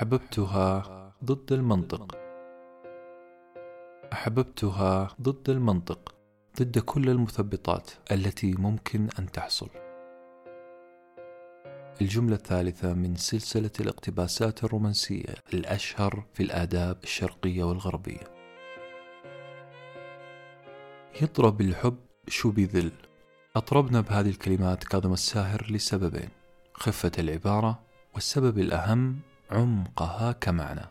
أحببتها ضد المنطق. أحببتها ضد المنطق ضد كل المثبطات التي ممكن أن تحصل. الجملة الثالثة من سلسلة الاقتباسات الرومانسية الأشهر في الآداب الشرقية والغربية. يضرب الحب شو بذل. أطربنا بهذه الكلمات كاظم الساهر لسببين خفة العبارة والسبب الأهم عمقها كمعنى.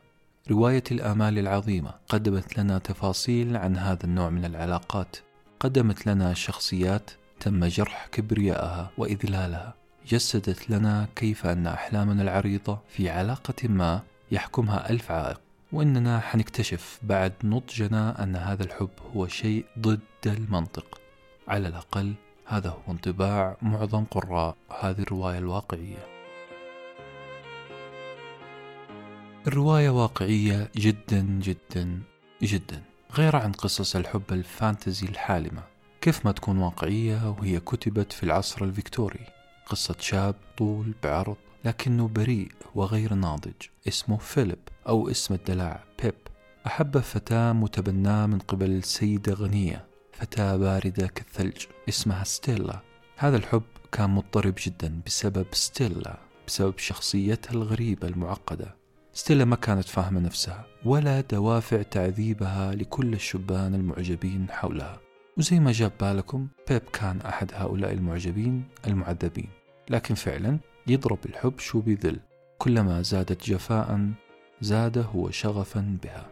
رواية الآمال العظيمة قدمت لنا تفاصيل عن هذا النوع من العلاقات. قدمت لنا شخصيات تم جرح كبريائها وإذلالها. جسدت لنا كيف أن أحلامنا العريضة في علاقة ما يحكمها ألف عائق. وإننا حنكتشف بعد نضجنا أن هذا الحب هو شيء ضد المنطق. على الأقل هذا هو انطباع معظم قراء هذه الرواية الواقعية. الرواية واقعية جدا جدا جدا غير عن قصص الحب ال fantasy الحالمة. كيف ما تكون واقعية وهي كتبت في العصر الفيكتوري. قصة شاب طول بعرض لكنه بريء وغير ناضج. اسمه فيليب أو اسم الدلع بيب. أحب فتاة متبناة من قبل سيدة غنية فتاة باردة كالثلج اسمها ستيلا. هذا الحب كان مضطرب جدا بسبب ستيلا بسبب شخصيتها الغريبة المعقدة. ستيلا ما كانت فاهمة نفسها ولا دوافع تعذيبها لكل الشبان المعجبين حولها. وزي ما جاب بالكم بيب كان أحد هؤلاء المعجبين المعذبين. لكن فعلا يضرب الحب شو بذل كلما زادت جفاء زاد هو شغفا بها.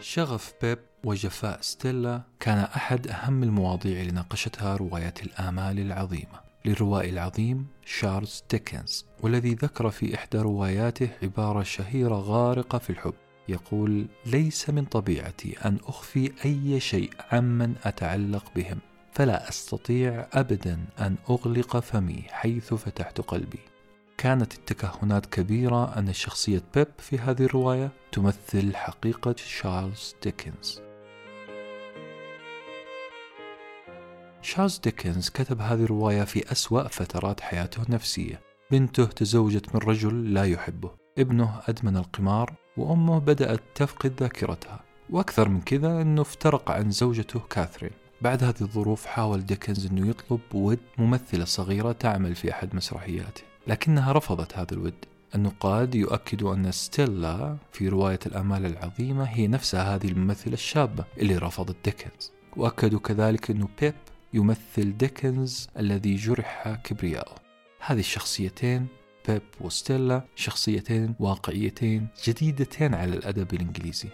شغف بيب وجفاء ستيلا كان أحد أهم المواضيع اللي ناقشتها رواية الآمال العظيمة. للروائي العظيم شارلز ديكنز والذي ذكر في إحدى رواياته عبارة شهيرة غارقة في الحب. يقول ليس من طبيعتي أن أخفي أي شيء عمن أتعلق بهم فلا أستطيع أبدا أن أغلق فمي حيث فتحت قلبي. كانت التكهنات كبيرة أن شخصية بيب في هذه الرواية تمثل حقيقة شارلز ديكنز. شارلز ديكنز كتب هذه الرواية في أسوأ فترات حياته النفسية. بنته تزوجت من رجل لا يحبه. ابنه أدمن القمار وأمه بدأت تفقد ذاكرتها. وأكثر من كذا أنه افترق عن زوجته كاثرين. بعد هذه الظروف حاول ديكنز أنه يطلب ود ممثلة صغيرة تعمل في أحد مسرحياته. لكنها رفضت هذا الود. النقاد يؤكدوا أن ستيلا في رواية الآمال العظيمة هي نفسها هذه الممثلة الشابة اللي رفضت ديكنز. وأكدوا كذلك أنه بيب يمثل ديكنز الذي جرح كبرياءه هذه الشخصيتين بيب وستيلا شخصيتين واقعيتين جديدتين على الأدب الإنجليزي.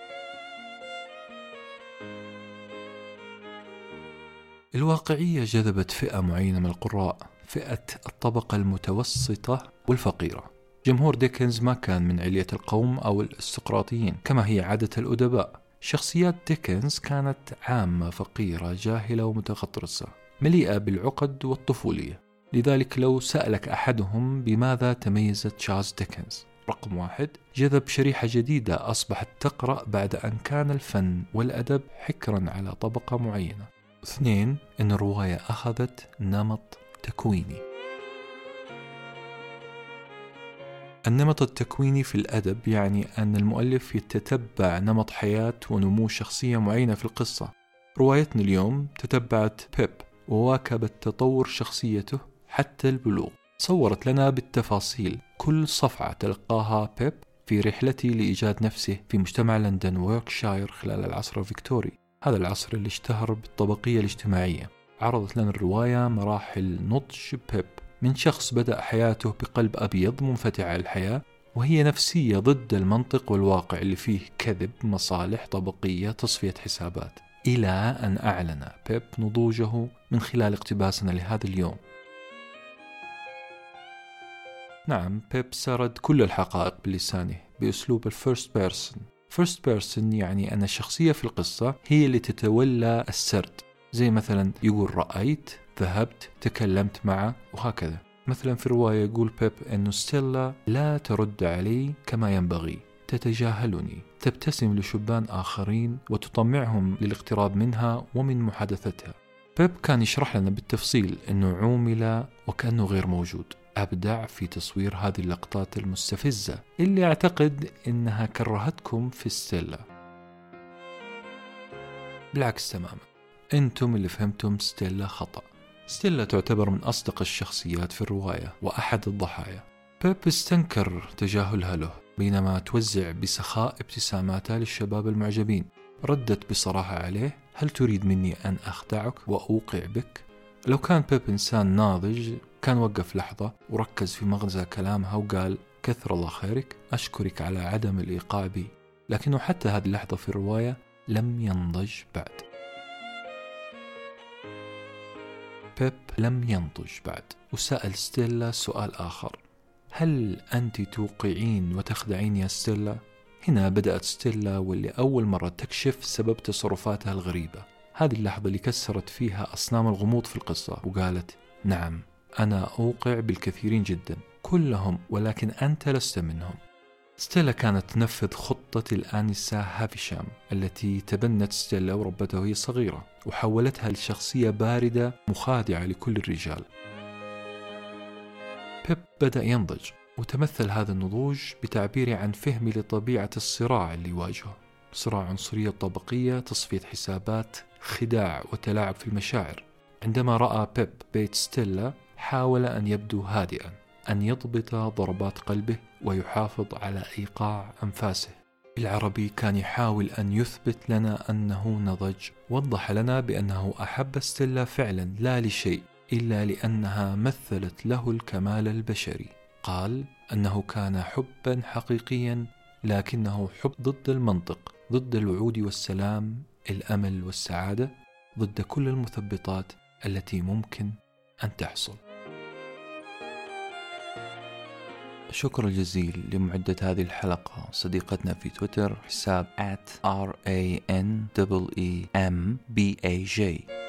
الواقعية جذبت فئة معينة من القراء فئة الطبقة المتوسطة والفقيرة. جمهور ديكنز ما كان من علية القوم أو الاستقراطيين كما هي عادة الأدباء. شخصيات ديكنز كانت عامة فقيرة جاهلة ومتغطرسة مليئة بالعقد والطفولية. لذلك لو سألك أحدهم بماذا تميزت تشارلز ديكنز؟ رقم واحد جذب شريحة جديدة أصبحت تقرأ بعد أن كان الفن والأدب حكرا على طبقة معينة. اثنين أن الرواية أخذت نمط تكويني. النمط التكويني في الأدب يعني أن المؤلف يتتبع نمط حياة ونمو شخصية معينة في القصة. روايتنا اليوم تتبعت بيب وواكبت تطور شخصيته حتى البلوغ. صورت لنا بالتفاصيل كل صفعة تلقاها بيب في رحلته لإيجاد نفسه في مجتمع لندن ويوركشاير خلال العصر الفيكتوري. هذا العصر اللي اشتهر بالطبقية الاجتماعية. عرضت لنا الرواية مراحل نضج بيب. من شخص بدأ حياته بقلب أبيض منفتح على الحياة وهي نفسية ضد المنطق والواقع اللي فيه كذب مصالح طبقية تصفية حسابات. إلى أن أعلن بيب نضوجه من خلال اقتباسنا لهذا اليوم. نعم بيب سرد كل الحقائق بلسانه بأسلوب ال first person. first person يعني أن الشخصية في القصة هي اللي تتولى السرد. زي مثلا يقول رأيت ذهبت تكلمت معه وهكذا. مثلا في رواية يقول بيب أن ستيلا لا ترد علي كما ينبغي. تتجاهلني. تبتسم لشبان آخرين وتطمعهم للاقتراب منها ومن محادثتها. بيب كان يشرح لنا بالتفصيل أنه عومل وكأنه غير موجود. أبدع في تصوير هذه اللقطات المستفزة اللي أعتقد أنها كرهتكم في ستيلا. بالعكس تماما. أنتم اللي فهمتم ستيلا خطأ. ستيلا تعتبر من أصدق الشخصيات في الرواية وأحد الضحايا. بيب استنكر تجاهلها له بينما توزع بسخاء ابتساماتها للشباب المعجبين. ردت بصراحة عليه هل تريد مني أن أخدعك وأوقع بك؟ لو كان بيب إنسان ناضج كان وقف لحظة وركز في مغزى كلامها وقال كثر الله خيرك أشكرك على عدم الإيقاع بي. لكنه حتى هذه اللحظة في الرواية لم ينضج بعد. بيب لم ينضج بعد. وسأل ستيلا سؤال آخر. هل أنت توقعين وتخدعين يا ستيلا؟ هنا بدأت ستيلا واللي أول مرة تكشف سبب تصرفاتها الغريبة. هذه اللحظة اللي كسرت فيها أصنام الغموض في القصة وقالت نعم أنا أوقع بالكثيرين جدا كلهم ولكن أنت لست منهم. ستيلا كانت تنفذ خطة الآنسة هافيشام التي تبنت ستيلا وربتها وهي صغيرة وحولتها لشخصية باردة مخادعة لكل الرجال. بيب بدأ ينضج وتمثل هذا النضوج بتعبيره عن فهمي لطبيعة الصراع اللي يواجهه. صراع عنصرية طبقية تصفية حسابات خداع وتلاعب في المشاعر. عندما رأى بيب بيت ستيلا حاول أن يبدو هادئا. أن يضبط ضربات قلبه ويحافظ على إيقاع أنفاسه. بالعربي كان يحاول أن يثبت لنا أنه نضج وضح لنا بأنه أحب ستيلا فعلا لا لشيء إلا لأنها مثلت له الكمال البشري. قال أنه كان حبا حقيقيا لكنه حب ضد المنطق ضد الوعود والسلام الأمل والسعادة ضد كل المثبطات التي ممكن أن تحصل. شكر الجزيل لمعدة هذه الحلقة. صديقتنا في تويتر حساب at r a n e e m b a j.